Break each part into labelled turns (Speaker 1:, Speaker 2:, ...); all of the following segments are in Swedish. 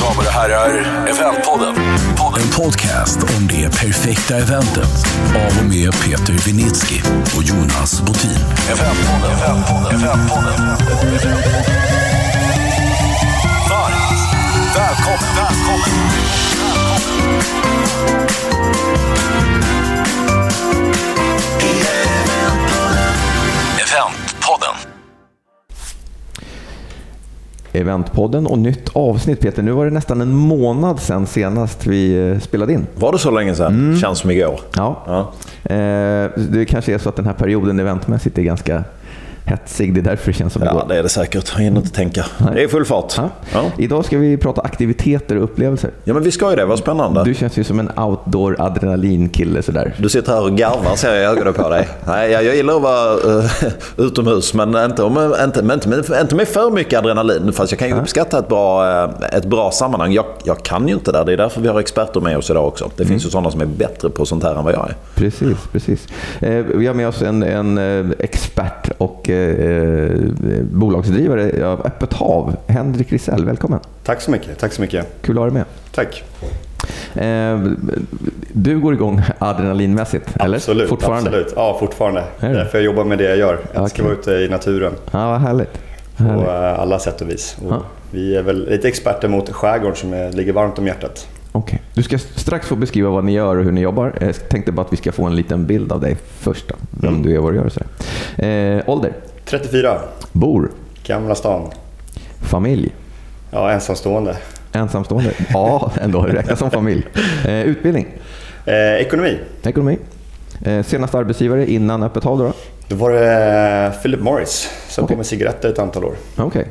Speaker 1: Damer och herrar, Eventpodden. En podcast om det perfekta eventet av och med Peter Vinitsky och Jonas Botin. Eventpodden, Eventpodden, Eventpodden. Varmt välkommen, välkommen. Eventpodden.
Speaker 2: Eventpodden och nytt avsnitt Peter. Nu var det nästan en månad sedan senast vi eh, spelade in.
Speaker 3: Var det så länge sedan? Känns som igår.
Speaker 2: Ja.
Speaker 3: Ja.
Speaker 2: Eh, Det kanske är så att den här perioden eventmässigt är ganska hetsig. Det är därför det känns som
Speaker 3: Ja,
Speaker 2: igår.
Speaker 3: det är det säkert. Jag hinner inte tänka. Det är full fart.
Speaker 2: Ja.
Speaker 3: Ja.
Speaker 2: Idag ska vi prata aktiviteter och upplevelser.
Speaker 3: ja, men vi ska ju det. Vad spännande.
Speaker 2: Du känns ju som en outdoor adrenalinkille sådär.
Speaker 3: Du sitter här och garvar ser jag i ögonen på dig. Nej, jag, jag gillar att vara uh, utomhus, men inte, om, inte, men inte, med, inte med för mycket adrenalin. Fast jag kan ju uppskatta ett bra, eh, ett bra sammanhang. Jag, jag kan ju inte det. Det är därför vi har experter med oss idag också. Det finns ju sådana som är bättre på sånt här än vad jag är.
Speaker 2: Precis, precis. Eh, vi har med oss en, en expert och eh, bolagsdrivare av Öppet hav, Henrik Risell. Välkommen.
Speaker 4: Tack så mycket. Tack så mycket.
Speaker 2: Kul att ha dig med.
Speaker 4: Tack.
Speaker 2: Eh, du går igång adrenalinmässigt, eller?
Speaker 4: Absolut.
Speaker 2: Fortfarande?
Speaker 4: Absolut. Ja, fortfarande.
Speaker 2: Är det?
Speaker 4: Därför jag jobbar med det jag gör. Jag ska
Speaker 2: Okej.
Speaker 4: vara ute i naturen
Speaker 2: Ja, vad härligt.
Speaker 4: på
Speaker 2: härligt.
Speaker 4: eh, alla sätt och vis. Och
Speaker 2: Ja.
Speaker 4: Vi är väl lite experter mot skärgården som är, ligger varmt om hjärtat.
Speaker 2: Okej. Du ska strax få beskriva vad ni gör och hur ni jobbar. Jag tänkte bara att vi ska få en liten bild av dig först. Då, vem
Speaker 4: Mm.
Speaker 2: du är och vad du gör. så. Eh, ålder?
Speaker 4: 34.
Speaker 2: Bor?
Speaker 4: Gamla stan.
Speaker 2: Familj?
Speaker 4: Ja, ensamstående.
Speaker 2: Ensamstående? Ja, ändå. Räknas som familj. Eh, utbildning?
Speaker 4: Eh, ekonomi.
Speaker 2: Ekonomi? Eh, senaste arbetsgivare innan Öppet hav då? då?
Speaker 4: Var det eh, Philip Morris som
Speaker 2: Okej.
Speaker 4: på med cigaretter ett antal år.
Speaker 2: Okej.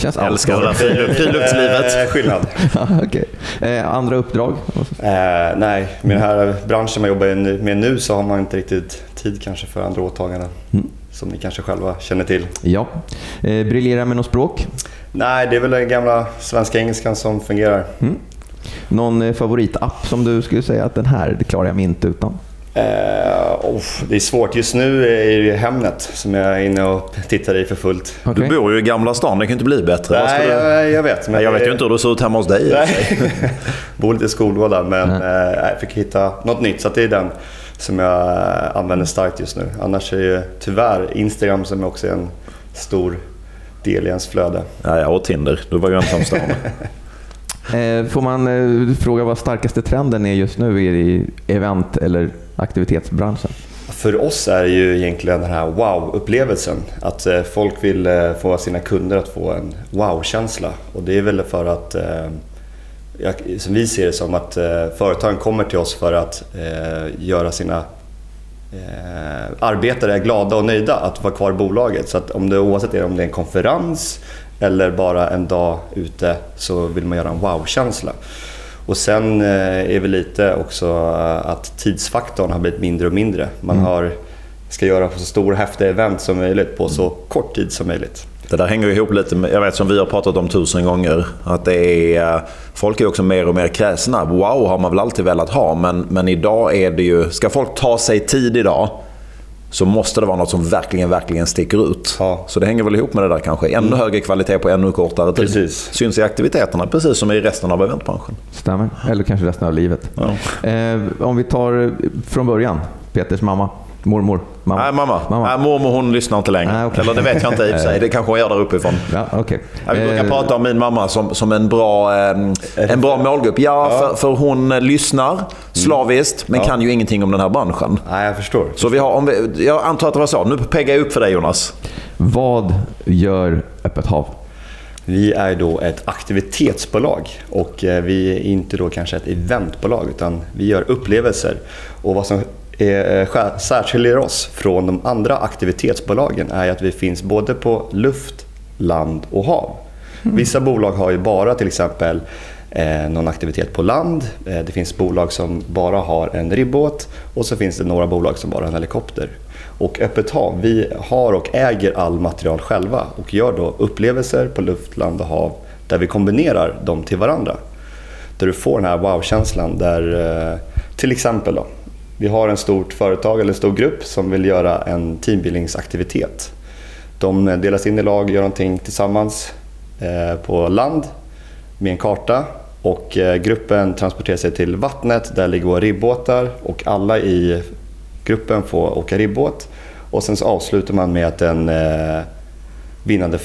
Speaker 2: Känns
Speaker 3: Jag älskar det där fri- friluftslivet.
Speaker 4: Eh, skillnad.
Speaker 2: Ja, Okej. Eh, andra uppdrag?
Speaker 4: Eh, nej, med den här branschen man jobbar med nu så har man inte riktigt tid kanske för andra åtaganden.
Speaker 2: Mm.
Speaker 4: Som ni kanske själva känner till.
Speaker 2: Ja. Eh, briljera med något språk?
Speaker 4: Nej, det är väl den gamla svenska engelskan som fungerar.
Speaker 2: Någon eh, favoritapp som du skulle säga att den här det klarar jag mig inte utan?
Speaker 4: Eh, oh, det är svårt. Just nu är det ju Hemnet som jag är inne och tittar i för fullt.
Speaker 2: Okej.
Speaker 3: Du bor ju i Gamla stan. Det kan ju inte bli bättre.
Speaker 4: Nej,
Speaker 3: du...
Speaker 4: jag, jag vet.
Speaker 3: Nej, jag vet ju inte hur det ser ut hemma hos dig.
Speaker 4: Nej. Bor lite i skolgården men eh, jag fick hitta något nytt. Så att det är den som jag använder starkt just nu. Annars är det ju tyvärr Instagram som också är en stor del i ens flöde.
Speaker 3: Ja, ja, och Tinder. Du var ju ensamstående.
Speaker 2: Eh, får man eh, fråga vad starkaste trenden är just nu i event eller aktivitetsbranschen?
Speaker 4: För oss är det ju egentligen den här wow-upplevelsen. Att eh, folk vill eh, få sina kunder att få en wow-känsla. Och det är väl för att, eh, som vi ser det som, att företagen kommer till oss för att göra sina arbetare glada och nöjda att vara kvar i bolaget. Så att om det oavsett om det är en konferens eller bara en dag ute så vill man göra en wow-känsla. Och sen eh, är väl lite också eh, att tidsfaktorn har blivit mindre och mindre. Man har, ska göra så stora häftiga event som möjligt på så kort tid som möjligt.
Speaker 3: Det där hänger ihop lite med, jag vet som vi har pratat om tusen gånger, att det är, eh, folk är också mer och mer kräsna. Wow har man väl alltid velat ha, men, men idag är det ju, ska folk ta sig tid idag så måste det vara något som verkligen, verkligen sticker ut.
Speaker 4: Ja.
Speaker 3: Så det hänger väl ihop med det där kanske. Ännu högre kvalitet på ännu kortare tid.
Speaker 4: Precis.
Speaker 3: Syns i aktiviteterna, precis som i resten av eventbranschen.
Speaker 2: Stämmer. Eller kanske resten av livet.
Speaker 3: Ja.
Speaker 2: Eh, om vi tar eh, från början. Peters mamma, mormor, mamma.
Speaker 3: Nej, mamma.
Speaker 2: mamma.
Speaker 3: Nej, mormor hon lyssnar inte längre.
Speaker 2: Nej, okej.
Speaker 3: Eller det vet jag inte i och för sig. Det kanske hon gör där uppifrån.
Speaker 2: Ja, okej.
Speaker 3: Jag brukar
Speaker 2: Eh,
Speaker 3: prata om min mamma som, som en, bra, eh, en bra målgrupp. Ja, För, för hon eh, lyssnar slaviskt, men kan ju ingenting om den här branschen.
Speaker 4: Nej, jag förstår.
Speaker 3: Så vi har, om vi, jag antar att det var så. Nu peggar jag upp för dig Jonas.
Speaker 2: Vad gör Öppet hav?
Speaker 4: Vi är då ett aktivitetsbolag och eh, vi är inte då kanske ett eventbolag utan vi gör upplevelser. Och vad som eh, särskiljer oss från de andra aktivitetsbolagen är att vi finns både på luft, land och hav. Vissa bolag har ju bara till exempel eh, någon aktivitet på land. Eh, det finns bolag som bara har en ribbåt och så finns det några bolag som bara har en helikopter. Och Öppet hav, vi har och äger all material själva och gör då upplevelser på luft, land och hav där vi kombinerar dem till varandra. Där du får den här wow-känslan där eh, till exempel då, vi har en stort företag eller stor grupp som vill göra en teambuildingsaktivitet. De delas in i lag, gör någonting tillsammans eh, på land med en karta och eh, gruppen transporterar sig till vattnet. Där ligger våra ribbåtar och alla i gruppen får åka ribbåt. Och sen så avslutar man med att den eh, vinnande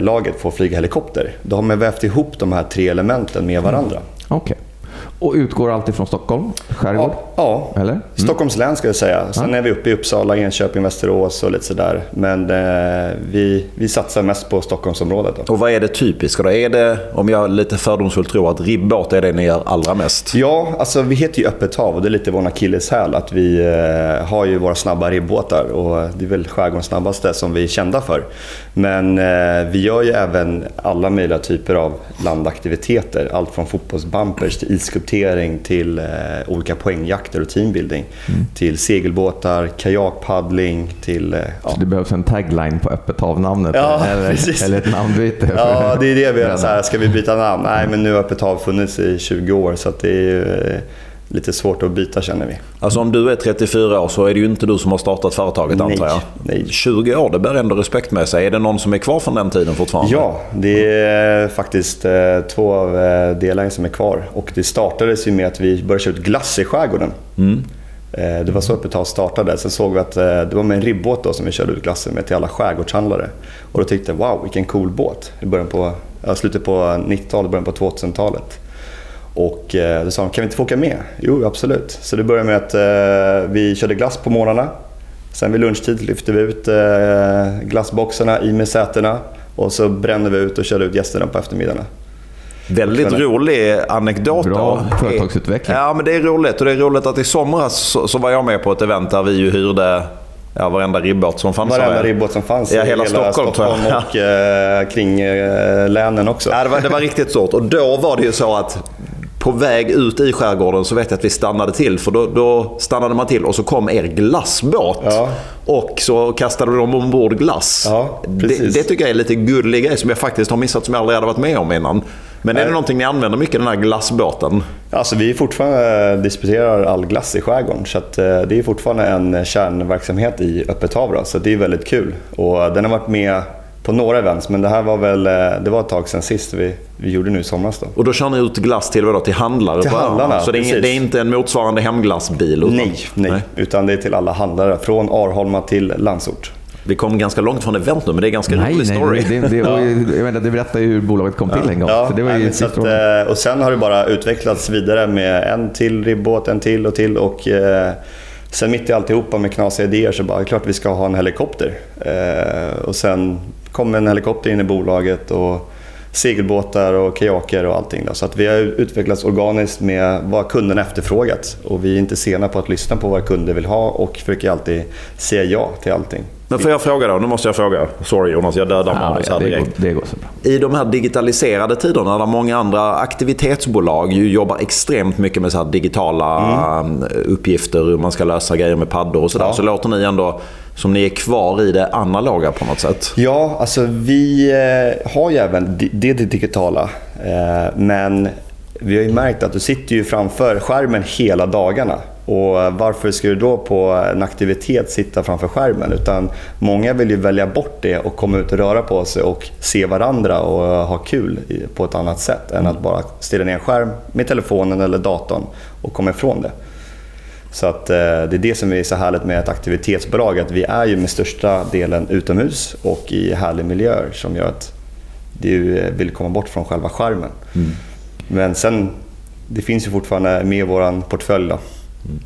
Speaker 4: laget får flyga helikopter. Då har man vävt ihop de här tre elementen med varandra. Mm.
Speaker 2: Okay. Och utgår alltid från Stockholm? Skärgård?
Speaker 4: Ja, ja. Eller? Mm. Stockholms län ska jag säga. Sen ja. är vi uppe i Uppsala, Enköping, Västerås och lite sådär. Men eh, vi, vi satsar mest på Stockholmsområdet. Då.
Speaker 3: Och vad är det typiska då? Är det, om jag lite fördomsfullt tror, att ribbåt är det ni gör allra mest?
Speaker 4: Ja, alltså vi heter ju Öppet hav och det är lite vår akilleshäl att vi eh, har ju våra snabba ribbåtar och det är väl skärgårdens snabbaste som vi är kända för. Men eh, vi gör ju även alla möjliga typer av landaktiviteter. Allt från fotbollsbumpers till iskupptering till eh, olika poängjakter och teambuilding. Mm. Till segelbåtar, kajakpaddling till... Eh,
Speaker 2: ja. Så det behövs en tagline på öppet hav-namnet?
Speaker 4: Ja,
Speaker 2: eller, eller ett namnbyte?
Speaker 4: Ja, det är det vi gör. Ska vi byta namn? Nej, men nu har öppet hav funnits i 20 år så det är eh, lite svårt att byta känner vi.
Speaker 3: Alltså om du är 34 år så är det ju inte du som har startat företaget
Speaker 4: nej,
Speaker 3: antar jag?
Speaker 4: Nej.
Speaker 3: 20 år, det bär ändå respekt med sig. Är det någon som är kvar från den tiden fortfarande?
Speaker 4: Ja, det är faktiskt eh, två av eh, delarna som är kvar. Och det startades ju med att vi började köra ut glass i skärgården. Mm. Eh, det var så Öppet startade. Sen såg vi att det var med en ribbåt då som vi körde ut glassen med till alla skärgårdshandlare. Och då tyckte jag wow, vilken cool båt. I början på, slutet på 90-talet, början på 2000-talet. Och eh, då sa de, kan vi inte få åka med? Jo, absolut. Så det började med att eh, vi körde glass på morgnarna. Sen vid lunchtid lyfte vi ut eh, glassboxarna i med sätena och så brände vi ut och körde ut gästerna på eftermiddagarna.
Speaker 3: Väldigt rolig anekdot.
Speaker 2: Bra företagsutveckling.
Speaker 3: Ja, men det är roligt. Och det är roligt att i somras så, så var jag med på ett event där vi ju hyrde Ja, varenda ribbåt som fanns.
Speaker 4: Varenda ribbåt som fanns
Speaker 3: ja, i hela, hela Stockholm,
Speaker 4: Stockholm och ja. eh, kring eh, länen också.
Speaker 3: Ja, det, var, det var riktigt stort. Och då var det ju så att på väg ut i skärgården så vet jag att vi stannade till. För då, då stannade man till och så kom er glassbåt. Ja. Och så kastade de ombord glass.
Speaker 4: Ja,
Speaker 3: det, det, tycker jag är lite gullig grej som jag faktiskt har missat som jag aldrig hade varit med om innan. Men är det någonting ni använder mycket, den här glassbåten?
Speaker 4: Alltså, vi fortfarande disputerar all glass i skärgården. Så att, eh, det är fortfarande en kärnverksamhet i Öppet hav. Så det är väldigt kul. Och den har varit med på några events, men det här var väl eh, det var ett tag sedan sist vi, vi gjorde nu i somras. Då.
Speaker 3: Och då kör ni ut glass till, vadå, till handlare?
Speaker 4: Till handlarna,
Speaker 3: Så det är, det är, inte en motsvarande hemglassbil?
Speaker 4: Utan, nej, nej, nej, utan det är till alla handlare. Från Arholma till Landsort.
Speaker 3: Vi kom ganska långt från event nu, men det är ganska nej, rolig nej, story.
Speaker 2: Det, det, ja. jag menar, det berättar ju hur bolaget kom till en gång.
Speaker 4: Ja, så det var ju att, eh, och sen har det bara utvecklats vidare med en till ribbåt, en till och till. Och, eh, sen mitt i alltihopa med knasiga idéer så bara, klart vi ska ha en helikopter. Eh, och sen kom en helikopter in i bolaget och segelbåtar och kajaker och allting. Då. Så att vi har utvecklats organiskt med vad kunden efterfrågat. Och vi är inte sena på att lyssna på vad kunder vill ha och försöker alltid säga ja till allting.
Speaker 3: Men får jag fråga då? Nu måste jag fråga. Sorry Jonas, jag dödar manus
Speaker 2: ja, här det direkt. Går, det går så bra.
Speaker 3: I de här digitaliserade tiderna där många andra aktivitetsbolag ju jobbar extremt mycket med så digitala mm. uppgifter, hur man ska lösa grejer med paddor och sådär. Ja. Så låter ni ändå som ni är kvar i det analoga på något sätt?
Speaker 4: Ja, alltså vi eh, har ju även det, det digitala. Eh, men vi har ju märkt att du sitter ju framför skärmen hela dagarna. Och varför ska du då på en aktivitet sitta framför skärmen? Utan många vill ju välja bort det och komma ut och röra på sig och se varandra och ha kul på ett annat sätt än att bara stirra ner en skärm med telefonen eller datorn och komma ifrån det. Så att, eh, det är det som är så härligt med ett aktivitetsbolag, att vi är ju med största delen utomhus och i härlig miljö som gör att du vill komma bort från själva skärmen. Mm. Men sen, det finns ju fortfarande med i vår portfölj. Då. Mm.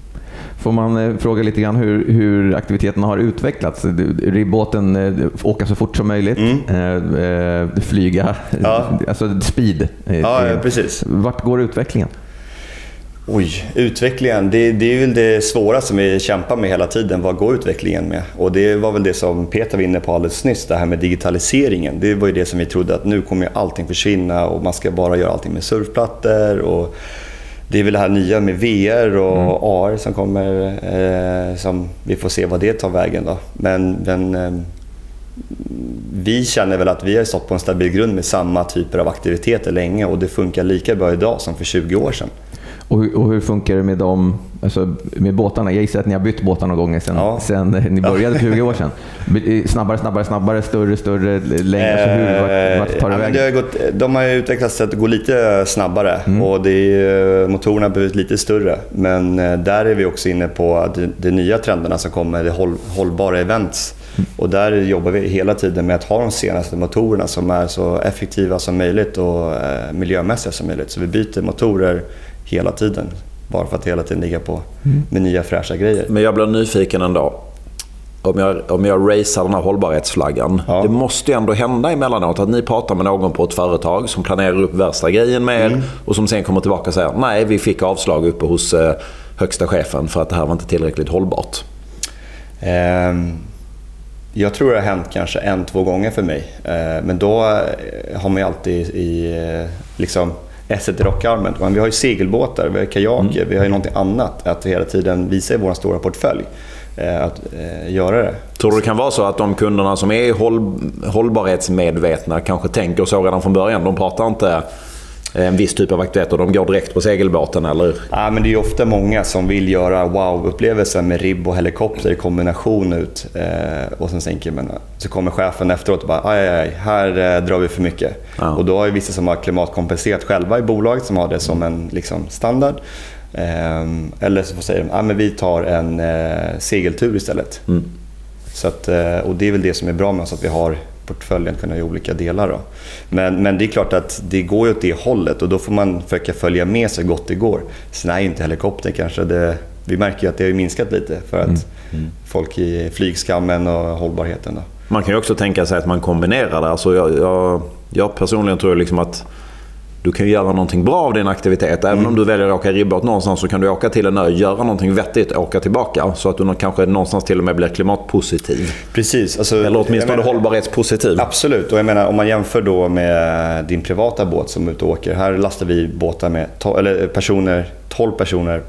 Speaker 2: Får man eh, fråga lite grann hur, hur aktiviteterna har utvecklats? Ribbåten, eh, åka så fort som möjligt, mm. flyga, ja. alltså speed.
Speaker 4: Ja, ja, precis.
Speaker 2: Vart går utvecklingen?
Speaker 4: Oj, utvecklingen. Det, det är väl det svåra som vi kämpar med hela tiden. Vad går utvecklingen med? Och det var väl det som Peter var inne på alldeles nyss, det här med digitaliseringen. Det var ju det som vi trodde att nu kommer allting försvinna och man ska bara göra allting med surfplattor. Och det är väl det här nya med VR och mm. AR som kommer, eh, som vi får se vad det tar vägen. Då. Men, men eh, vi känner väl att vi har stått på en stabil grund med samma typer av aktiviteter länge och det funkar lika bra idag som för 20 år sedan.
Speaker 2: Och hur, och hur, funkar det med dem, alltså med båtarna? Jag gissar att ni har bytt båtar några gånger sedan, ja. sedan ni började för 20 år sedan. Snabbare, snabbare, snabbare, större, större, längre. Alltså hur, vart, vart tar det
Speaker 4: ja, vägen? Gått, de har utvecklats till att gå lite snabbare mm. och det är, motorerna har blivit lite större. Men eh, där är vi också inne på de, de nya trenderna som kommer, det håll, hållbara events. Mm. Och där jobbar vi hela tiden med att ha de senaste motorerna som är så effektiva som möjligt och eh, miljömässiga som möjligt. Så vi byter motorer hela tiden. Bara för att hela tiden ligga på mm. med nya fräscha grejer.
Speaker 3: Men jag blir nyfiken ändå. Om jag, om jag racear den här hållbarhetsflaggan. Ja. Det måste ju ändå hända emellanåt att ni pratar med någon på ett företag som planerar upp värsta grejen med er mm. och som sen kommer tillbaka och säger nej, vi fick avslag uppe hos eh, högsta chefen för att det här var inte tillräckligt hållbart.
Speaker 4: Um, jag tror det har hänt kanske en, två gånger för mig. Uh, men då eh, har man ju alltid i, uh, liksom, esset i rockarmen. Men vi har ju segelbåtar, vi har kajaker, mm. vi har ju någonting annat att hela tiden visa i vår stora portfölj. Eh, att eh, göra det.
Speaker 3: Tror du det kan vara så att de kunderna som är håll, hållbarhetsmedvetna kanske tänker så redan från början? De pratar inte en viss typ av aktiviteter. De går direkt på segelbåten eller?
Speaker 4: Ja, men det är ofta många som vill göra wow-upplevelsen med ribb och helikopter i kombination ut. Eh, och sen tänker man, så kommer chefen efteråt och bara aj, aj, här eh, drar vi för mycket. Ja. Och då har ju vissa som har klimatkompenserat själva i bolaget som har det som en liksom, standard. Eh, eller så säger de, ah, men vi tar en eh, segeltur istället. Mm. Så att, eh, och det är väl det som är bra med oss, att vi har portföljen kunna göra olika delar. Då. Men, men det är klart att det går ju åt det hållet och då får man försöka följa med så gott det går. Sen är inte helikopter kanske det, vi märker ju att det har minskat lite för att mm. Mm. folk i flygskammen och hållbarheten. Då.
Speaker 3: Man kan ju också tänka sig att man kombinerar det. Alltså jag, jag, jag personligen tror liksom att du kan göra någonting bra av din aktivitet. Även mm. om du väljer att åka ribbåt någonstans så kan du åka till en ö, göra någonting vettigt och åka tillbaka. Så att du kanske någonstans till och med blir klimatpositiv.
Speaker 4: Precis.
Speaker 3: Alltså, Eller åtminstone menar, hållbarhetspositiv.
Speaker 4: Absolut. Och jag menar, om man jämför då med din privata båt som ute och åker. Här lastar vi båtar med eller personer, 12 personer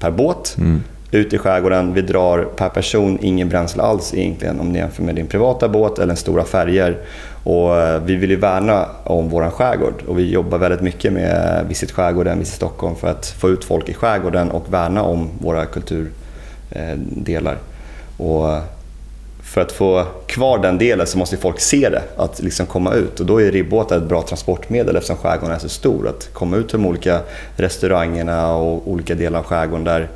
Speaker 4: per båt. Mm ut i skärgården. Vi drar per person ingen bränsle alls egentligen om ni jämför med din privata båt eller stora färger. Och eh, vi vill ju värna om vår skärgård och vi jobbar väldigt mycket med eh, Visit Skärgården, Visit Stockholm för att få ut folk i skärgården och värna om våra kulturdelar. Eh, och för att få kvar den delen så måste folk se det, att liksom komma ut. Och då är ribbåtar ett bra transportmedel eftersom skärgården är så stor. Att komma ut till de olika restaurangerna och olika delar av skärgården där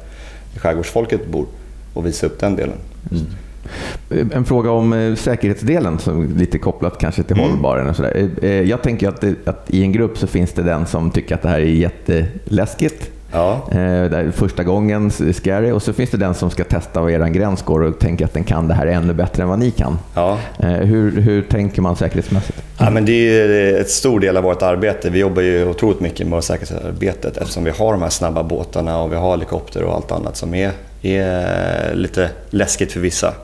Speaker 4: skärgårdsfolket bor och visa upp den delen. Mm.
Speaker 2: En fråga om eh, säkerhetsdelen, som lite kopplat kanske till mm. hållbaren. Och sådär. Eh, eh, jag tänker att, att, i en grupp så finns det den som tycker att det här är jätteläskigt. Ja. Är första gången scary och så finns det den som ska testa var er gräns går och tänker att den kan det här ännu bättre än vad ni kan. Ja. Hur, hur tänker man säkerhetsmässigt?
Speaker 4: Ja, men det är ett stor del av vårt arbete. Vi jobbar ju otroligt mycket med säkerhetsarbetet eftersom vi har de här snabba båtarna och vi har helikopter och allt annat som är, är lite läskigt för vissa.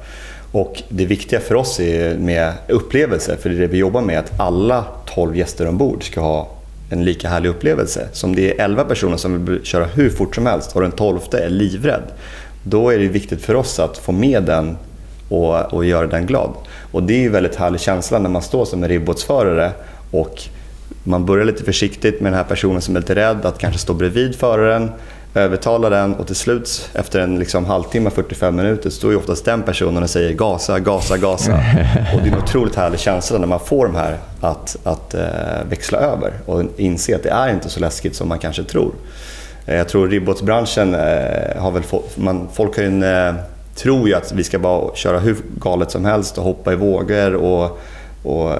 Speaker 4: Och det viktiga för oss är med upplevelser, för det är det vi jobbar med, att alla 12 gäster ombord ska ha en lika härlig upplevelse. Så om det är 11 personer som vill köra hur fort som helst och den 12 är livrädd, då är det viktigt för oss att få med den och, och göra den glad. Och det är en väldigt härlig känsla när man står som en ribbåtsförare och man börjar lite försiktigt med den här personen som är lite rädd, att kanske stå bredvid föraren övertala den och till slut efter en liksom halvtimme, 45 minuter, står ju oftast den personen och säger gasa, gasa, gasa. och det är en otroligt härlig känsla när man får de här att, att uh, växla över och inse att det är inte så läskigt som man kanske tror. Uh, jag tror ribbåtsbranschen uh, har väl fått, man, folk har en, tror ju att vi ska bara köra hur galet som helst och hoppa i vågor och, och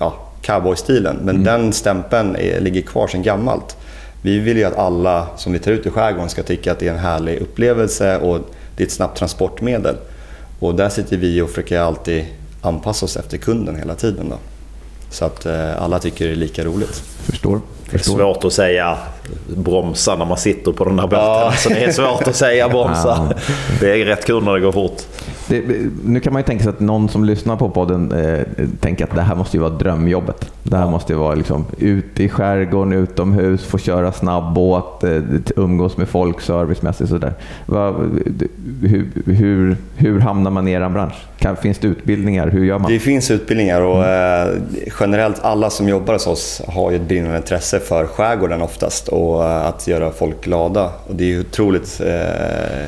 Speaker 4: ja, cowboystilen. Men mm. den stämpeln är, ligger kvar sedan gammalt. Vi vill ju att alla som vi tar ut i skärgården ska tycka att det är en härlig upplevelse och det är ett snabbt transportmedel. Och där sitter vi och försöker alltid anpassa oss efter kunden hela tiden. Då. Så att eh, alla tycker det är lika roligt.
Speaker 2: Förstår.
Speaker 3: Förstår. Det är svårt att säga bromsa när man sitter på den där båten. Ja. Så det är svårt att säga bromsa. Det är rätt kul när det går fort.
Speaker 2: Det, nu kan man ju tänka sig att någon som lyssnar på podden eh, tänker att det här måste ju vara drömjobbet. Det här ja. måste ju vara liksom, ute i skärgården, utomhus, få köra snabbåt, eh, umgås med folk servicemässigt sådär. Va, hur, hur, hur hamnar man i er bransch? Kan, finns det utbildningar? Hur gör man?
Speaker 4: Det finns utbildningar och eh, generellt alla som jobbar hos oss har ju ett brinnande intresse för skärgården oftast och eh, att göra folk glada. Och det är otroligt eh,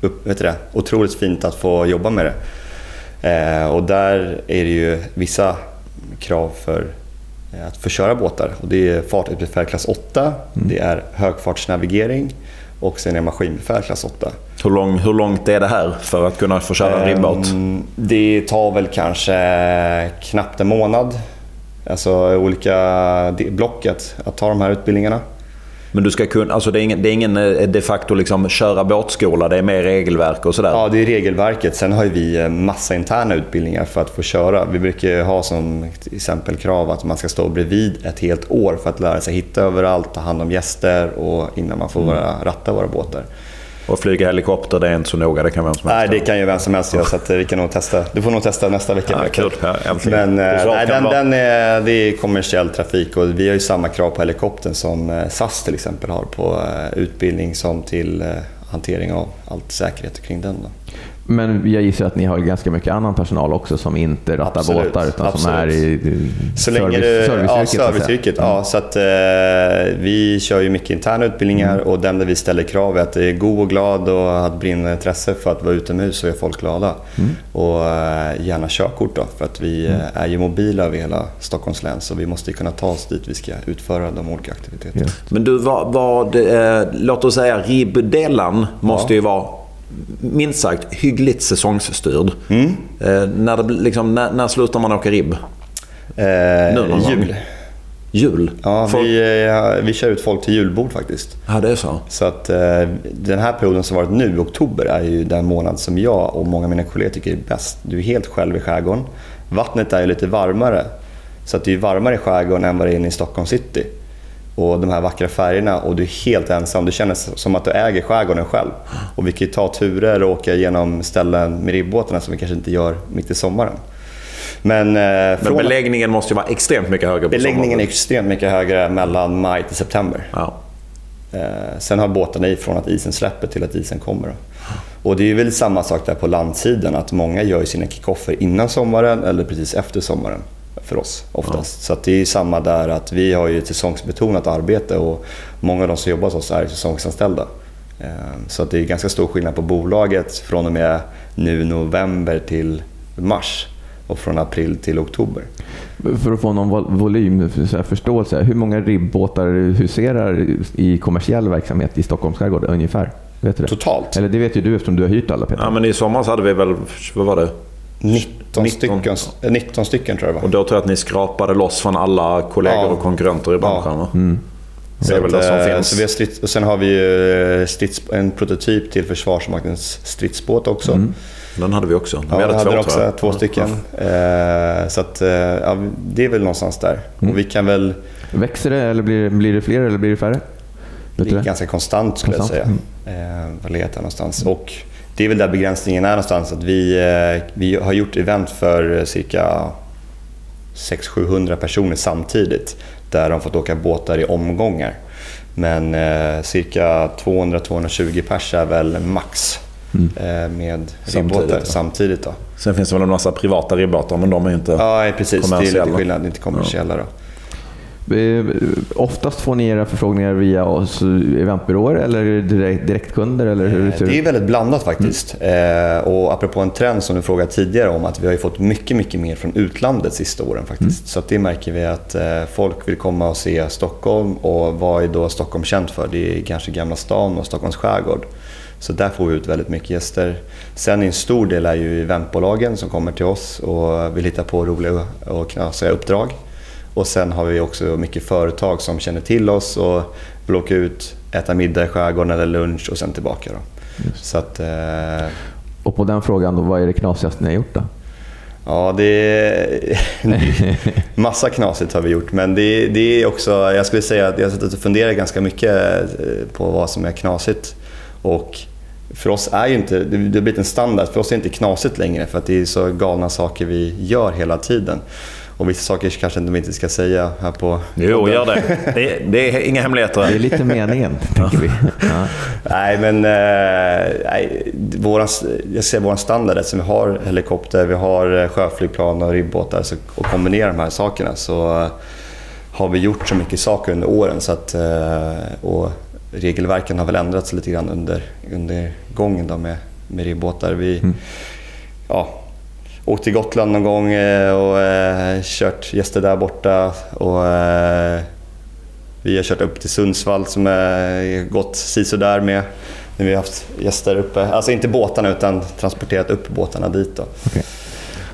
Speaker 4: upp, vet det, otroligt fint att få jobba med det. Eh, och där är det ju vissa krav för eh, att få köra båtar. Och det är fartygsbefäl klass 8, mm. det är högfartsnavigering och sen är maskinbefäl klass 8.
Speaker 3: Hur, lång, hur långt är det här för att kunna få köra en ribbåt?
Speaker 4: Ehm, det tar väl kanske knappt en månad. Alltså olika blocket att ta de här utbildningarna.
Speaker 3: Men du ska kunna, alltså det är ingen, det är ingen eh, de facto liksom köra båtskola, det är mer regelverk och sådär?
Speaker 4: Ja, det är regelverket. Sen har vi eh, massa interna utbildningar för att få köra. Vi brukar ha som exempel krav att man ska stå bredvid ett helt år för att lära sig hitta överallt, ta hand om gäster och innan man får mm. ratta våra båtar.
Speaker 3: Och flyga helikopter, det är inte så noga. Det kan vem som
Speaker 4: helst Nej, det kan ju vem som helst göra. Så vi kan nog testa. Du får nog testa nästa vecka.
Speaker 3: Ja, kul. Ja,
Speaker 4: Men eh, nej, den, den är, det är kommersiell trafik och vi har ju samma krav på helikoptern som eh, SAS till exempel har på eh, utbildning som till hantering av allt säkerhet kring den. Då.
Speaker 2: Men jag gissar att ni har ganska mycket annan personal också som inte rattar absolut, båtar utan absolut. som är i
Speaker 4: så service, länge serviceyrket. Ja, serviceyrket. Mm. Ja, så att, eh, vi kör ju mycket interna utbildningar mm. och den där vi ställer krav är att det är god och glad och att brinna intresse för att vara utomhus och göra folk glada. Mm. Och eh, gärna körkort då, för att vi mm. är ju mobila över hela Stockholms län så vi måste kunna ta oss dit vi ska utföra de olika aktiviteterna.
Speaker 3: Men du, vad, vad eh, låt oss säga ribbdelen måste ja. ju vara minst sagt hyggligt säsongsstyrd. Mm. Eh, när, det, liksom, när, när slutar man åka ribb?
Speaker 4: Eh, jul.
Speaker 3: Jul?
Speaker 4: Ja, folk... vi, eh, vi kör ut folk till julbord faktiskt.
Speaker 3: Ja, det är så.
Speaker 4: Så att eh, den här perioden som varit nu, oktober, är ju den månad som jag och många av mina kollegor tycker är bäst. Du är helt själv i skärgården. Vattnet är ju lite varmare. Så att det är varmare i skärgården än vad det är inne i Stockholm city och de här vackra färgerna och du är helt ensam. Du känner som att du äger skärgården själv. Och vi kan ju ta turer och åka genom ställen med ribbåtarna som vi kanske inte gör mitt i sommaren.
Speaker 3: Men, eh, Men beläggningen måste ju vara extremt mycket högre på
Speaker 4: Beläggningen sommaren. är extremt mycket högre mellan maj till september. Ja. Eh, sen har båtarna i från att isen släpper till att isen kommer. Och det är väl samma sak där på landsidan, att många gör sina kickoffer innan sommaren eller precis efter sommaren för oss oftast. Ja. Så det är samma där att vi har ju ett säsongsbetonat arbete och många av de som jobbar hos oss är säsongsanställda. Ehm, så det är ganska stor skillnad på bolaget från och med nu november till mars och från april till oktober.
Speaker 2: För att få någon volym, förståelse, hur många ribbåtar huserar i kommersiell verksamhet i Stockholms skärgård ungefär? Vet du det?
Speaker 4: Totalt?
Speaker 2: Eller det vet ju du eftersom du har hyrt alla Peter.
Speaker 3: Ja, men i somras hade vi väl, vad var det?
Speaker 4: 19, 19. Stycken, 19 stycken tror jag va?
Speaker 3: Och då tror jag att ni skrapade loss från alla kollegor ja. och konkurrenter i branschen ja. mm.
Speaker 4: Det är väl det som eh, finns. Så vi har strids, och sen har vi strids, en prototyp till Försvarsmaktens stridsbåt också. Mm.
Speaker 3: Den hade vi också.
Speaker 4: Vi ja, hade, hade två, också, två stycken. Ja. Eh, så att, ja, det är väl någonstans där. Mm. Och vi kan väl...
Speaker 2: Växer det eller blir, blir det fler eller blir det färre?
Speaker 4: det är ganska konstant skulle konstant. jag säga. Mm. Eh, var letar någonstans. Och det är väl där begränsningen är någonstans. Att vi, eh, vi har gjort event för cirka 600-700 personer samtidigt. Där de fått åka båtar i omgångar. Men eh, cirka 200-220 pers är väl max mm. eh, med ribbåtar samtidigt. Då.
Speaker 3: Sen finns det väl en massa privata ribbåtar men de är inte
Speaker 4: Ja, precis. Det är lite skillnad. Inte kommersiella. Ja. Då.
Speaker 2: Eh, oftast får ni era förfrågningar via oss eventbyråer eller direkt, direktkunder? Eller hur
Speaker 4: det, det är väldigt blandat faktiskt. Mm. Eh, och apropå en trend som du frågade tidigare om, att vi har fått mycket, mycket mer från utlandet sista åren faktiskt. Mm. Så det märker vi att eh, folk vill komma och se Stockholm och vad är då Stockholm känt för? Det är kanske Gamla stan och Stockholms skärgård. Så där får vi ut väldigt mycket gäster. Sen en stor del är ju eventbolagen som kommer till oss och vill hitta på roliga och knasiga uppdrag. Och sen har vi också mycket företag som känner till oss och vill åka ut, äta middag i skärgården eller lunch och sen tillbaka. Då. Så att, eh...
Speaker 2: Och på den frågan, då, vad är det knasigaste ni har gjort då?
Speaker 4: Ja, det är massa knasigt har vi gjort, men det, det är också, jag skulle säga att jag har suttit och funderat ganska mycket eh, på vad som är knasigt. Och för oss är ju inte, det har blivit en standard, för oss är det inte knasigt längre för att det är så galna saker vi gör hela tiden. Och vissa saker kanske vi inte ska säga här på...
Speaker 3: Jo, gör det. det. Det är inga hemligheter.
Speaker 2: Det är lite meningen, tänker vi. Ja.
Speaker 4: Nej, men eh, nej, våran, jag ser vår standard, eftersom vi har helikopter, vi har eh, sjöflygplan och ribbåtar så, och kombinerar de här sakerna så eh, har vi gjort så mycket saker under åren. Så att, och regelverken har väl ändrats lite grann under, under gången då med, med ribbåtar. Vi, mm. ja, åkt till Gotland någon gång eh, och eh, kört gäster där borta. Och, eh, vi har kört upp till Sundsvall som är gått sisådär med när vi har haft gäster uppe. Alltså inte båtarna utan transporterat upp båtarna dit. Då. Okay.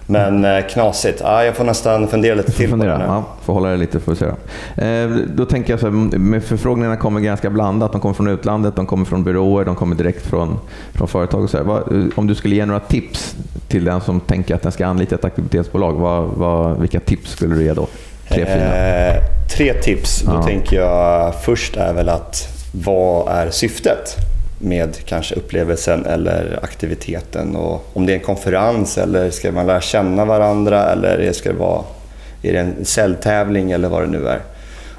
Speaker 4: Men eh, knasigt. Ja, jag får nästan fundera lite till fundera. på det nu.
Speaker 2: Ja, får hålla det lite får vi se. Då. Eh, tänker jag så här, med förfrågningarna kommer ganska blandat. De kommer från utlandet, de kommer från byråer, de kommer direkt från, från företag. Och så vad, om du skulle ge några tips till den som tänker att den ska anlita ett aktivitetsbolag, vad, vad, vilka tips skulle du ge då?
Speaker 4: Tre, eh, tre tips. Då ja. tänker jag först är väl att vad är syftet? Med kanske upplevelsen eller aktiviteten. Och om det är en konferens eller ska man lära känna varandra eller ska det vara är det en celltävling eller vad det nu är.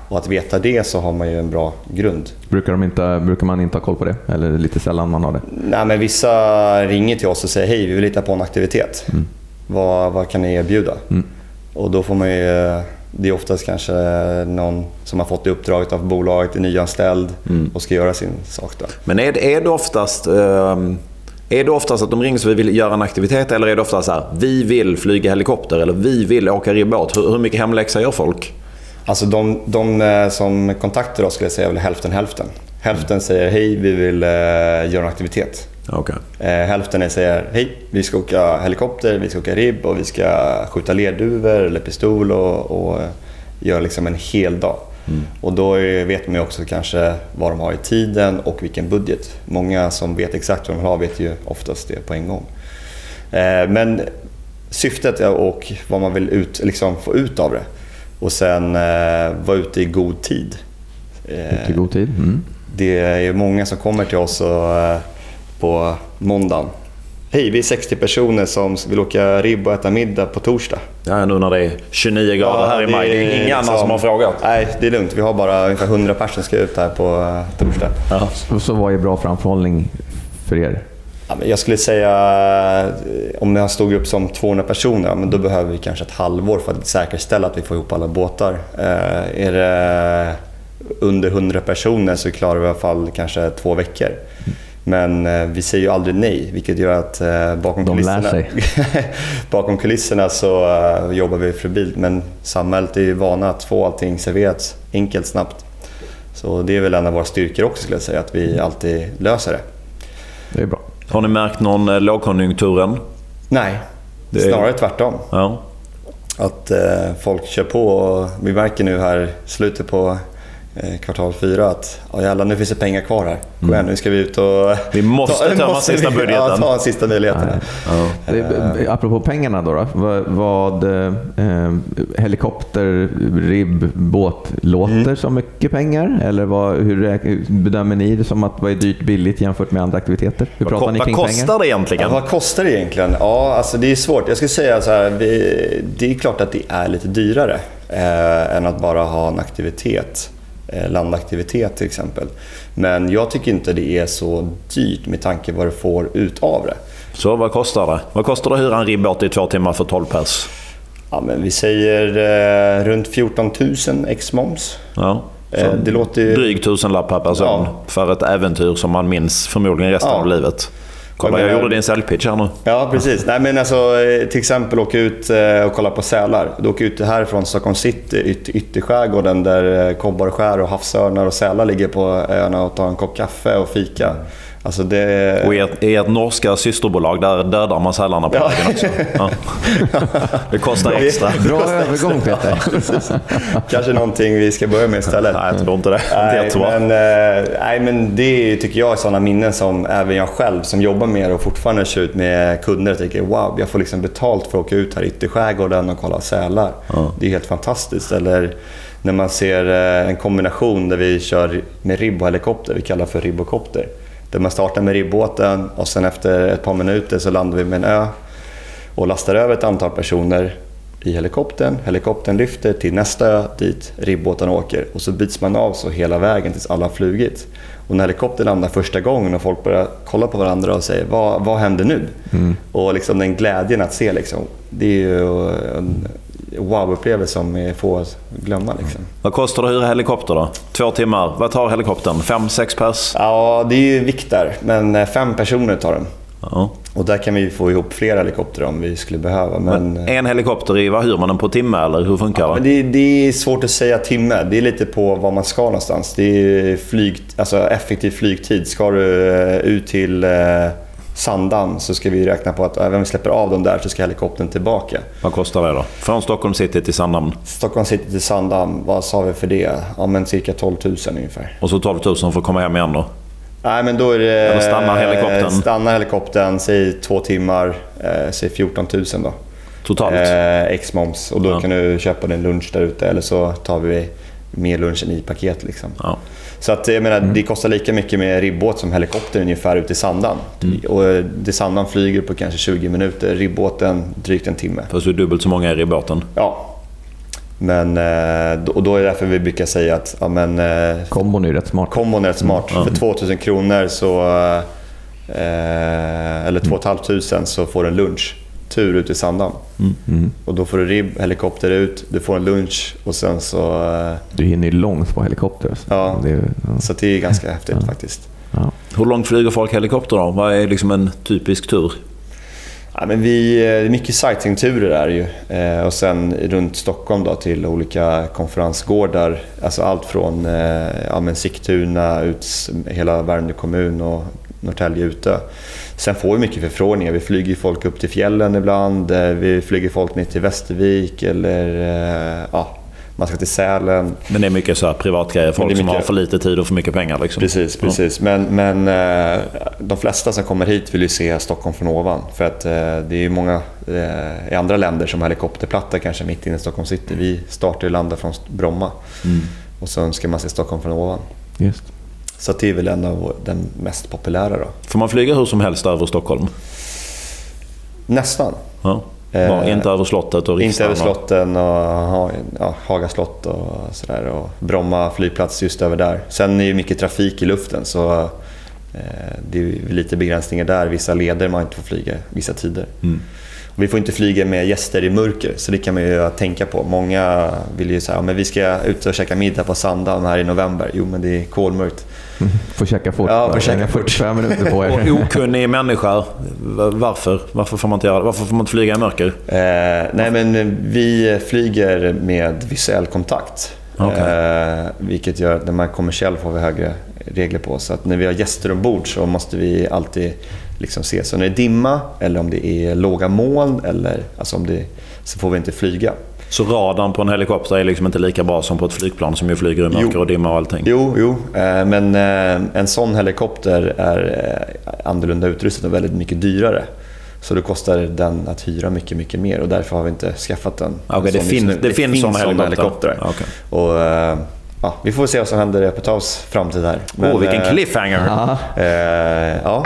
Speaker 4: Och att veta det så har man ju en bra grund.
Speaker 2: Brukar, de inte, brukar man inte ha koll på det? Eller är det lite sällan man har det?
Speaker 4: Nej, men vissa ringer till oss och säger hej, vi vill hitta på en aktivitet. Mm. Vad, vad kan ni erbjuda? Mm. Och då får man ju det är oftast kanske någon som har fått det uppdraget av bolaget, är nyanställd mm. och ska göra sin sak. Då.
Speaker 3: Men är, är det oftast... Um... Är det oftast att de ringer så vi vill göra en aktivitet eller är det oftast så här, vi vill flyga helikopter eller vi vill åka ribbåt? Hur, hur mycket hemläxa gör folk?
Speaker 4: Alltså de, de eh, som kontaktar oss skulle jag säga är väl hälften hälften. Hälften säger hej, vi vill uh, göra en aktivitet.
Speaker 3: Okay.
Speaker 4: Eh, hälften är säger hej, vi ska åka helikopter, vi ska åka ribb och vi ska skjuta lerduvor eller pistol och, och göra liksom en hel dag. Mm. Och då vet man ju också kanske vad de har i tiden och vilken budget. Många som vet exakt vad de har vet ju oftast det på en gång. Eh, men syftet och vad man vill ut, liksom få ut av det. Och sen eh, vara ute i god tid.
Speaker 2: Ute i god tid? Mm.
Speaker 4: Det är ju många som kommer till oss och på måndagen. Hej, vi är 60 personer som vill åka ribb och äta middag på torsdag.
Speaker 3: Ja, nu när det är 29 grader ja, här i maj. Det är ingen liksom, annan som har frågat.
Speaker 4: Nej, det är lugnt. Vi har bara ungefär 100 personer som ska ut här på eh, torsdag.
Speaker 2: Ja. Så, så vad är bra framförhållning för er?
Speaker 4: Ja, jag skulle säga, eh, om vi har en stor grupp som 200 personer, men då behöver vi kanske ett halvår för att säkerställa att vi får ihop alla båtar. Eh, är det under 100 personer så klarar vi i alla fall kanske två veckor. Men eh, vi säger ju aldrig nej, vilket gör att eh, bakom, kulisserna, bakom kulisserna så eh, jobbar vi febrilt. Men samhället är ju vana att få allting serverat enkelt, snabbt. Så det är väl en av våra styrkor också skulle jag säga, att vi alltid löser det.
Speaker 2: Det är bra.
Speaker 3: Har ni märkt någon lågkonjunkturen?
Speaker 4: Nej, det är... snarare tvärtom.
Speaker 3: Ja.
Speaker 4: Att eh, folk kör på och vi märker nu här slutet på kvartal fyra att ja, jävlar, nu finns det pengar kvar här. Kom igen, nu ska vi ut och...
Speaker 3: Vi måste ta, ta sista budgeten. Ja,
Speaker 4: ta sista möjligheten.
Speaker 2: Ja. Uh, apropå pengarna då, då vad, vad eh, helikopter, ribb, båt låter mm. som mycket pengar? Eller vad, hur bedömer ni det som att vad är dyrt billigt jämfört med andra aktiviteter? Hur
Speaker 3: pratar vad, ni kring vad kostar pengar? det egentligen?
Speaker 4: Ja, vad kostar det egentligen? Ja, alltså det är svårt. Jag skulle säga så här, vi, det är klart att det är lite dyrare eh, än att bara ha en aktivitet. Eh, landaktivitet till exempel. Men jag tycker inte det är så dyrt med tanke på vad du får ut av det.
Speaker 3: Så vad kostar det? Vad kostar det att hyra en ribbåt i två timmar för 12 pers?
Speaker 4: Ja, men vi säger eh, runt 14 000 ex moms.
Speaker 3: Ja. Eh, det låter ju... Dryg tusenlapp per person ja. för ett äventyr som man minns förmodligen resten ja. av livet. Kolla, jag, jag gjorde din säljpitch här nu.
Speaker 4: Ja, precis. Nej, men alltså, eh, till exempel åka ut eh, och kolla på sälar. Du åker ut härifrån Stockholm city, yt ytterskärgården där eh, kobbarskär och havsörnar och sälar ligger på öarna och tar en kopp kaffe och fika. Alltså det...
Speaker 3: Och ert, ert norska systerbolag, där dödar man sälarna på vägen också. Ja. Det kostar extra.
Speaker 2: Bra övergång Peter.
Speaker 4: Kanske någonting vi ska börja med istället.
Speaker 3: Nej, jag tror inte det.
Speaker 4: Nej, men, eh, nej, men det tycker jag är sådana minnen som även jag själv som jobbar med det och fortfarande kör ut med kunder tycker wow, jag får liksom betalt för att åka ut här i ytterskärgården och kolla sälar. Ja. Det är helt fantastiskt. Eller när man ser eh, en kombination där vi kör med ribb och helikopter, vi kallar för ribbokopter Där man startar med ribbåten och sen efter ett par minuter så landar vi med en ö och lastar över ett antal personer i helikoptern. Helikoptern lyfter till nästa ö dit ribbåten åker och så byts man av så hela vägen tills alla har flugit. Och när helikoptern landar första gången och folk börjar kolla på varandra och säger vad, vad händer nu? Mm. Och liksom den glädjen att se, liksom, det är ju en wow-upplevelse som få att glömma. Liksom.
Speaker 3: Vad kostar det att hyra helikopter då? Två timmar. Vad tar helikoptern? Fem, sex pers?
Speaker 4: Ja, det är ju där. Men eh, fem personer tar den. Ja. Och där kan vi få ihop flera helikoptrar om vi skulle behöva. Men,
Speaker 3: men en helikopter, i, vad hyr man den på timme eller hur funkar ja,
Speaker 4: det? Det, det är svårt att säga timme. Det är lite på var man ska någonstans. Det är flyg, alltså effektiv flygtid. Ska du eh, ut till eh, Sandhamn så ska vi räkna på att även om vi släpper av dem där så ska helikoptern tillbaka.
Speaker 3: Vad kostar det då? Från Stockholm city till Sandhamn?
Speaker 4: Stockholm city till Sandhamn, vad sa vi för det? Ja, men cirka 12 000 ungefär.
Speaker 3: Och så 12 000 för att komma hem igen då?
Speaker 4: Nej, men då är det...
Speaker 3: Eller stannar helikoptern?
Speaker 4: Stannar helikoptern, säg två timmar, eh, säg 14 000 då.
Speaker 3: Totalt?
Speaker 4: Eh, X-moms. Och då ja. kan du köpa din lunch där ute eller så tar vi med lunchen i paket. Liksom. Ja. Så att, jag menar, mm. det kostar lika mycket med ribbåt som helikopter ungefär ute i Sandan. Mm. Och det Sandan flyger på kanske 20 minuter, ribbåten drygt en timme.
Speaker 3: Fast du är dubbelt så många i ribbåten?
Speaker 4: Ja. Men, eh, och då är det därför vi brukar säga att... Ja, men,
Speaker 2: eh, kombon är rätt smart.
Speaker 4: Kombon är rätt smart. Mm. För 2000 kronor så... Eh, eller 2 500 så får du en lunch tur ut i Sandhamn. Mm. Mm. Och då får du ribb, helikopter ut, du får en lunch och sen så...
Speaker 2: Du hinner ju långt på helikopter.
Speaker 4: Så ja, det, ja. så det är ganska häftigt ja. faktiskt.
Speaker 3: Ja. Hur långt flyger folk helikopter då? Vad är liksom en typisk tur?
Speaker 4: Ja, men vi, det är mycket sightseeingturer är ju. Eh, och sen runt Stockholm då, till olika konferensgårdar. Alltså allt från eh, ja, Sigtuna, ut hela Värmdö kommun och Norrtälje Utö. Sen får vi mycket förfrågningar. Vi flyger folk upp till fjällen ibland. Eh, vi flyger folk ner till Västervik eller eh, ja, man ska till Sälen.
Speaker 3: Men det är mycket så här privatgrejer, folk mycket... som har för lite tid och för mycket pengar. Liksom.
Speaker 4: Precis, precis. Ja. Men, men eh, de flesta som kommer hit vill ju se Stockholm från ovan. För att det är många i andra länder som har helikopterplatta kanske mitt inne i Stockholm city. Vi startar ju landa från Bromma mm. och så önskar man se Stockholm från ovan.
Speaker 2: Just.
Speaker 4: Så det är väl en av den mest populära. Då.
Speaker 3: Får man flyga hur som helst över Stockholm?
Speaker 4: Nästan.
Speaker 3: Ja. Eh, inte över slottet och
Speaker 4: Inte över slotten och ja, Haga slott och sådär. Och Bromma flygplats just över där. Sen är det mycket trafik i luften så eh, det är lite begränsningar där. Vissa leder man inte får flyga vissa tider. Mm. Vi får inte flyga med gäster i mörker, så det kan man ju tänka på. Många vill ju säga att vi ska ut och käka middag på Sandhamn här i november. Jo, men det är kolmörkt.
Speaker 2: Får käka fort.
Speaker 4: Ja, får käka
Speaker 2: 45 minuter på
Speaker 3: er. Och okunnig människa. Varför? Varför får man inte, göra? Varför får man inte flyga i mörker?
Speaker 4: Eh, nej, men vi flyger med visuell kontakt. Okay. Eh, vilket gör att när man är kommersiell får vi högre regler på. Så att när vi har gäster ombord så måste vi alltid liksom se. Så när det är dimma eller om det är låga moln eller alltså om det, så får vi inte flyga.
Speaker 3: Så radarn på en helikopter är liksom inte lika bra som på ett flygplan som ju flyger i mörker och dimma och allting?
Speaker 4: Jo, jo. Eh, men eh, en sån helikopter är eh, annorlunda utrustad och väldigt mycket dyrare. Så då kostar den att hyra mycket, mycket mer och därför har vi inte skaffat den.
Speaker 3: Okay, det, fin det, det, finns sådana helikoptrar? helikoptrar.
Speaker 4: Okay. Och, ja, vi får se vad som händer i Epitaus framtid här.
Speaker 3: Men, oh, vilken cliffhanger!
Speaker 4: Äh, ja.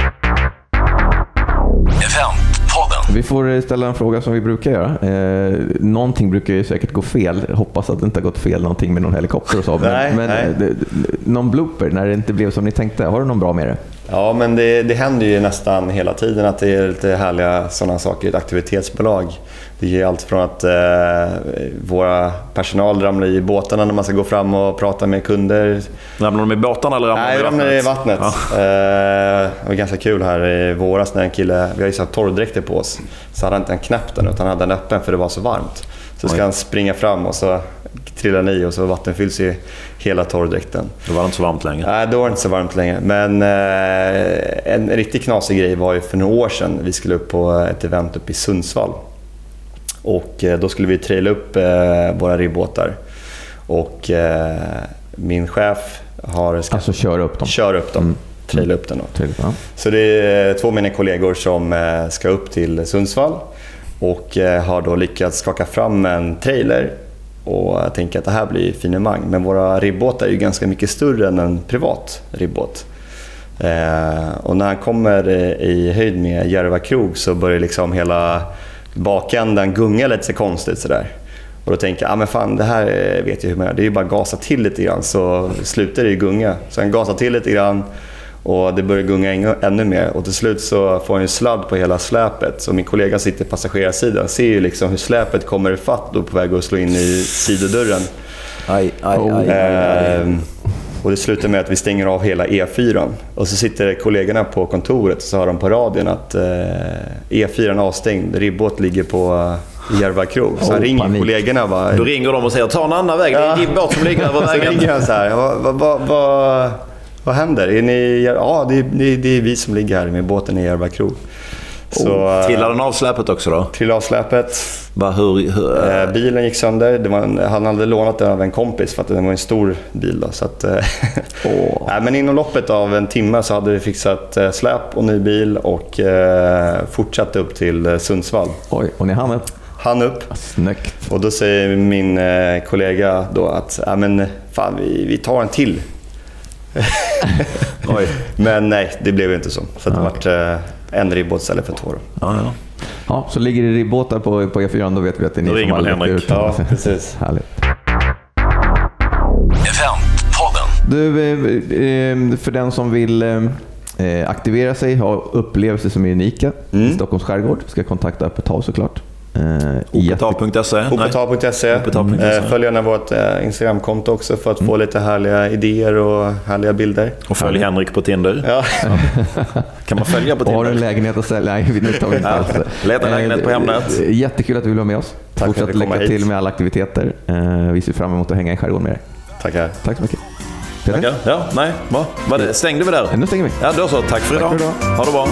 Speaker 2: Vi får ställa en fråga som vi brukar göra. Eh, någonting brukar ju säkert gå fel. Hoppas att det inte har gått fel någonting med någon helikopter och så.
Speaker 4: Nej, men, nej.
Speaker 2: Eh, någon blooper när det inte blev som ni tänkte. Har du någon bra med det?
Speaker 4: Ja, men det, det händer ju nästan hela tiden att det är lite härliga sådana saker i ett aktivitetsbolag. Det är allt från att eh, våra personal ramlar i båtarna när man ska gå fram och prata med kunder.
Speaker 3: Ramlar de i båtarna eller ramlar
Speaker 4: de i vattnet? Nej, ramlar i vattnet. Ja. Eh, det var ganska kul här i våras när en kille, vi har ju så torrdräkter på oss, så hade han inte en knäpp den utan han hade den öppen för det var så varmt. Så Oj. ska han springa fram och så trillar han i och så vattenfylls ju hela torrdräkten.
Speaker 3: Då var det inte så varmt längre?
Speaker 4: Nej, då var det inte så varmt längre. Men eh, en riktigt knasig grej var ju för några år sedan. Vi skulle upp på ett event uppe i Sundsvall. Och eh, då skulle vi traila upp eh, våra ribbåtar. Och eh, min chef har...
Speaker 2: Ska alltså köra upp dem?
Speaker 4: Köra upp dem. Mm. Traila upp den då. ja. Så det är två av mina kollegor som ska upp till Sundsvall och har då lyckats skaka fram en trailer och jag tänker att det här blir finemang. Men våra ribbåtar är ju ganska mycket större än en privat ribbåt. Eh, och när han kommer eh, i höjd med Järva krog så börjar liksom hela bakändan gunga lite så konstigt sådär. Och då tänker jag, ah, men fan det här eh, vet jag hur man gör. Det är ju bara att gasa till lite grann så slutar det ju gunga. Så han gasar till lite grann och det börjar gunga ännu mer. Och till slut så får han ju sladd på hela släpet. Så min kollega sitter på passagerarsidan ser ju liksom hur släpet kommer ifatt och på väg att slå in i sidodörren.
Speaker 3: Aj, aj, aj, aj, aj.
Speaker 4: Ehm, och det slutar med att vi stänger av hela E4. Och så sitter kollegorna på kontoret och så hör de på radion att eh, E4 är avstängd. Ribbåt ligger på eh, Järva krog. Så han
Speaker 2: Oh,
Speaker 4: ringer
Speaker 2: panik.
Speaker 4: kollegorna och bara...
Speaker 3: Då ringer de och säger ta en annan väg, det är din båt som ligger över
Speaker 4: Så
Speaker 3: vägen.
Speaker 4: ringer han så här. Vad, vad, vad, vad, händer? Är ni, ja, det är, det, är, det vi som ligger här med båten i Järva krog. Så, eh,
Speaker 3: Trillar den av släpet också då?
Speaker 4: Trillade av släpet.
Speaker 3: Va, hur, hur,
Speaker 4: Eh, bilen gick sönder. Det en, han hade lånat den av en kompis för att den var en stor bil. Då, så att, eh, Nej, men inom loppet av en timme så hade vi fixat eh, släp och ny bil och eh, fortsatte upp till Sundsvall.
Speaker 2: Oj, och ni hann upp.
Speaker 4: Han upp
Speaker 2: Snyggt.
Speaker 4: och då säger min eh, kollega då att ja, men, fan, vi, vi tar en till.
Speaker 3: Oj.
Speaker 4: Men nej, det blev inte så. Så det vart eh, en ribbåt istället för två. Då.
Speaker 3: Ja, ja.
Speaker 2: Ja, så ligger det ribbåtar på, på E4, då vet vi att det är ni
Speaker 3: Då
Speaker 2: som har lagt ut.
Speaker 4: Ja, precis.
Speaker 2: Härligt. Du, eh, eh, för den som vill aktivera sig, ha upplevelser som är unika
Speaker 3: Mm.
Speaker 2: i Stockholms skärgård, ska kontakta Öppet hav såklart. Eh,
Speaker 3: Opetal.se?
Speaker 4: Hopetal.se.
Speaker 3: Hopetal.se.
Speaker 4: Eh, Följ gärna vårt eh, Instagramkonto också för att få lite härliga idéer och härliga bilder.
Speaker 3: Och följ Henrik på Tinder.
Speaker 4: Ja.
Speaker 3: Kan man följa på
Speaker 2: Och har du en
Speaker 3: Tinder?
Speaker 2: lägenhet att sälja? Nej, vi tar inte alls.
Speaker 3: leta lägenhet på Hemnet.
Speaker 2: Jättekul att du vill vara med oss.
Speaker 4: Tack för att
Speaker 2: Fortsätt
Speaker 4: vi kom
Speaker 2: lycka
Speaker 4: hit.
Speaker 2: till med alla aktiviteter. Vi ser fram emot att hänga i skärgården med er.
Speaker 4: Tackar.
Speaker 2: Tack så mycket. Peter?
Speaker 3: Ja, ja, nej. Va? Var det, stängde vi där?
Speaker 2: Nu stänger vi.
Speaker 3: Ja, då så. Tack för
Speaker 2: Tack
Speaker 3: idag.
Speaker 2: för idag.
Speaker 3: Ha det bra.